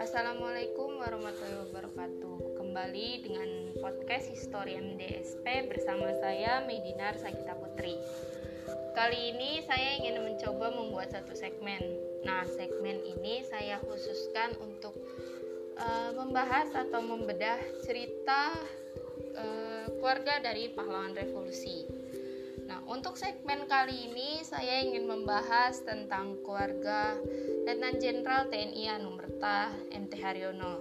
Assalamualaikum warahmatullahi wabarakatuh. Kembali dengan podcast Historian DSP bersama saya Medinar Sakita Putri. Kali ini saya ingin mencoba membuat satu segmen. Nah segmen ini saya khususkan untuk uh, membahas atau membedah cerita uh, keluarga dari pahlawan revolusi untuk segmen kali ini saya ingin membahas tentang keluarga Letnan Jenderal TNI Anumerta MT Haryono.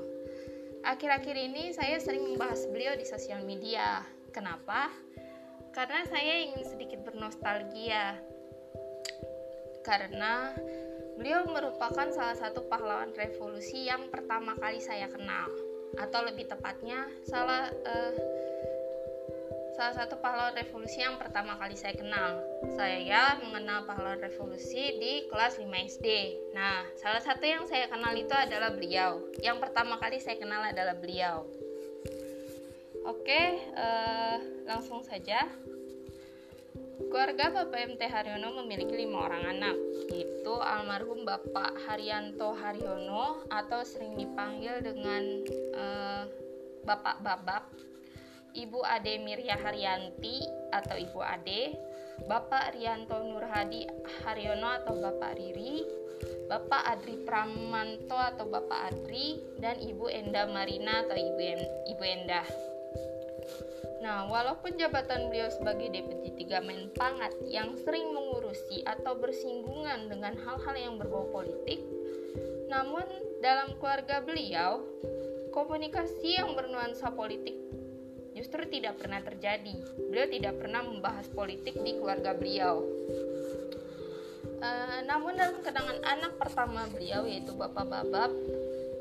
Akhir-akhir ini saya sering membahas beliau di sosial media. Kenapa? Karena saya ingin sedikit bernostalgia. Karena beliau merupakan salah satu pahlawan revolusi yang pertama kali saya kenal atau lebih tepatnya salah uh, salah satu pahlawan revolusi yang pertama kali saya kenal. Saya mengenal pahlawan revolusi di kelas 5 SD. Nah, salah satu yang saya kenal itu adalah beliau. Yang pertama kali saya kenal adalah beliau. Oke, uh, langsung saja. Keluarga Bapak MT Haryono memiliki lima orang anak, yaitu almarhum Bapak Haryanto Haryono atau sering dipanggil dengan uh, Bapak Babak Ibu Ade Mirya Haryanti atau Ibu Ade, Bapak Rianto Nurhadi Haryono atau Bapak Riri, Bapak Adri Pramanto atau Bapak Adri, dan Ibu Enda Marina atau Ibu, Ibu Enda. Nah, walaupun jabatan beliau sebagai Deputi 3 Menpangat yang sering mengurusi atau bersinggungan dengan hal-hal yang berbau politik, namun dalam keluarga beliau, komunikasi yang bernuansa politik justru tidak pernah terjadi. Beliau tidak pernah membahas politik di keluarga beliau. Uh, namun dalam kenangan anak pertama beliau yaitu Bapak Babab,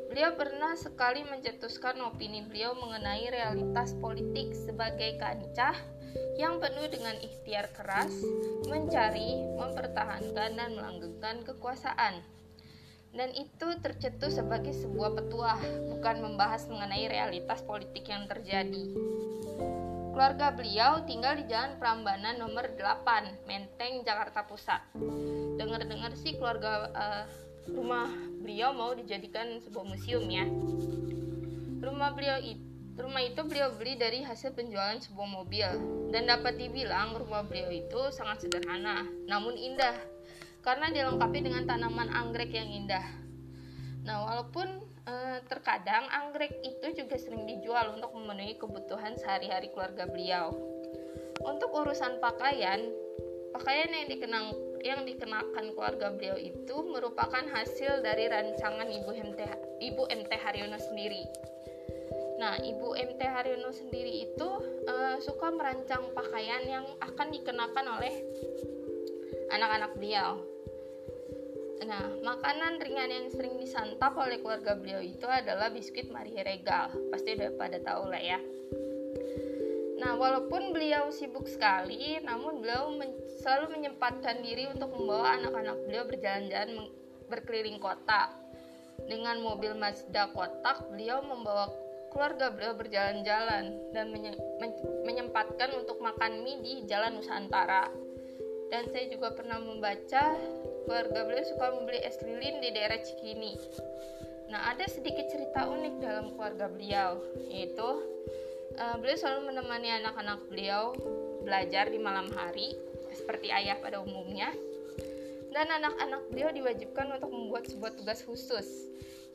beliau pernah sekali mencetuskan opini beliau mengenai realitas politik sebagai kancah yang penuh dengan ikhtiar keras, mencari, mempertahankan, dan melanggengkan kekuasaan dan itu tercetus sebagai sebuah petuah, bukan membahas mengenai realitas politik yang terjadi. Keluarga beliau tinggal di Jalan Prambanan nomor 8, Menteng, Jakarta Pusat. Dengar-dengar sih keluarga uh, rumah beliau mau dijadikan sebuah museum ya. Rumah beliau itu Rumah itu beliau beli dari hasil penjualan sebuah mobil dan dapat dibilang rumah beliau itu sangat sederhana namun indah karena dilengkapi dengan tanaman anggrek yang indah. Nah, walaupun eh, terkadang anggrek itu juga sering dijual untuk memenuhi kebutuhan sehari-hari keluarga beliau. Untuk urusan pakaian, pakaian yang dikenang yang dikenakan keluarga beliau itu merupakan hasil dari rancangan Ibu MT Ibu MT Haryono sendiri. Nah, Ibu MT Haryono sendiri itu uh, suka merancang pakaian yang akan dikenakan oleh anak-anak beliau. Nah, makanan ringan yang sering disantap oleh keluarga beliau itu adalah biskuit Marie Regal. Pasti udah pada tahu lah ya. Nah, walaupun beliau sibuk sekali, namun beliau men selalu menyempatkan diri untuk membawa anak-anak beliau berjalan-jalan berkeliling kota. Dengan mobil Mazda kotak, beliau membawa keluarga beliau berjalan-jalan dan menye men menyempatkan untuk makan mie di Jalan Nusantara. Dan saya juga pernah membaca keluarga beliau suka membeli es lilin di daerah Cikini. Nah, ada sedikit cerita unik dalam keluarga beliau, yaitu uh, beliau selalu menemani anak-anak beliau belajar di malam hari, seperti ayah pada umumnya. Dan anak-anak beliau diwajibkan untuk membuat sebuah tugas khusus,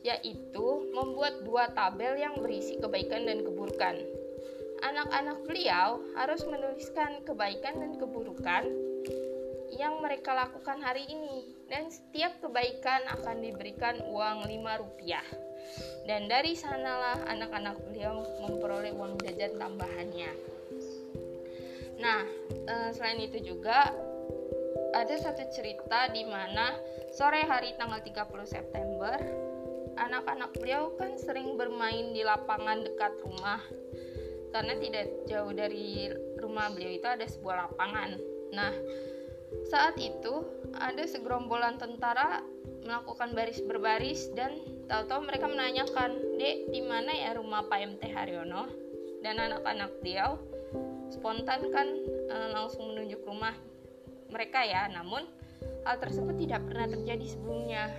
yaitu membuat dua tabel yang berisi kebaikan dan keburukan. Anak-anak beliau harus menuliskan kebaikan dan keburukan yang mereka lakukan hari ini. Dan setiap kebaikan akan diberikan uang 5 rupiah. Dan dari sanalah anak-anak beliau memperoleh uang jajan tambahannya. Nah eh, selain itu juga ada satu cerita di mana sore hari tanggal 30 September anak-anak beliau kan sering bermain di lapangan dekat rumah. Karena tidak jauh dari rumah beliau itu ada sebuah lapangan. Nah saat itu, ada segerombolan tentara melakukan baris berbaris dan tahu-tahu mereka menanyakan, "Dek, di mana ya rumah Pak MT Haryono?" Dan anak-anak beliau spontan kan e, langsung menunjuk rumah mereka ya. Namun hal tersebut tidak pernah terjadi sebelumnya.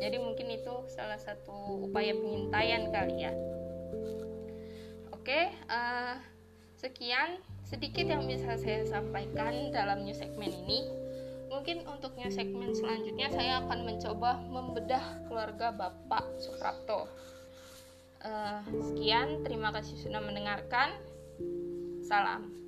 Jadi mungkin itu salah satu upaya pengintaian kali ya. Oke, uh, sekian sedikit yang bisa saya sampaikan dalam new segmen ini. Mungkin untuk new segmen selanjutnya saya akan mencoba membedah keluarga Bapak Suprapto. Uh, sekian, terima kasih sudah mendengarkan. Salam.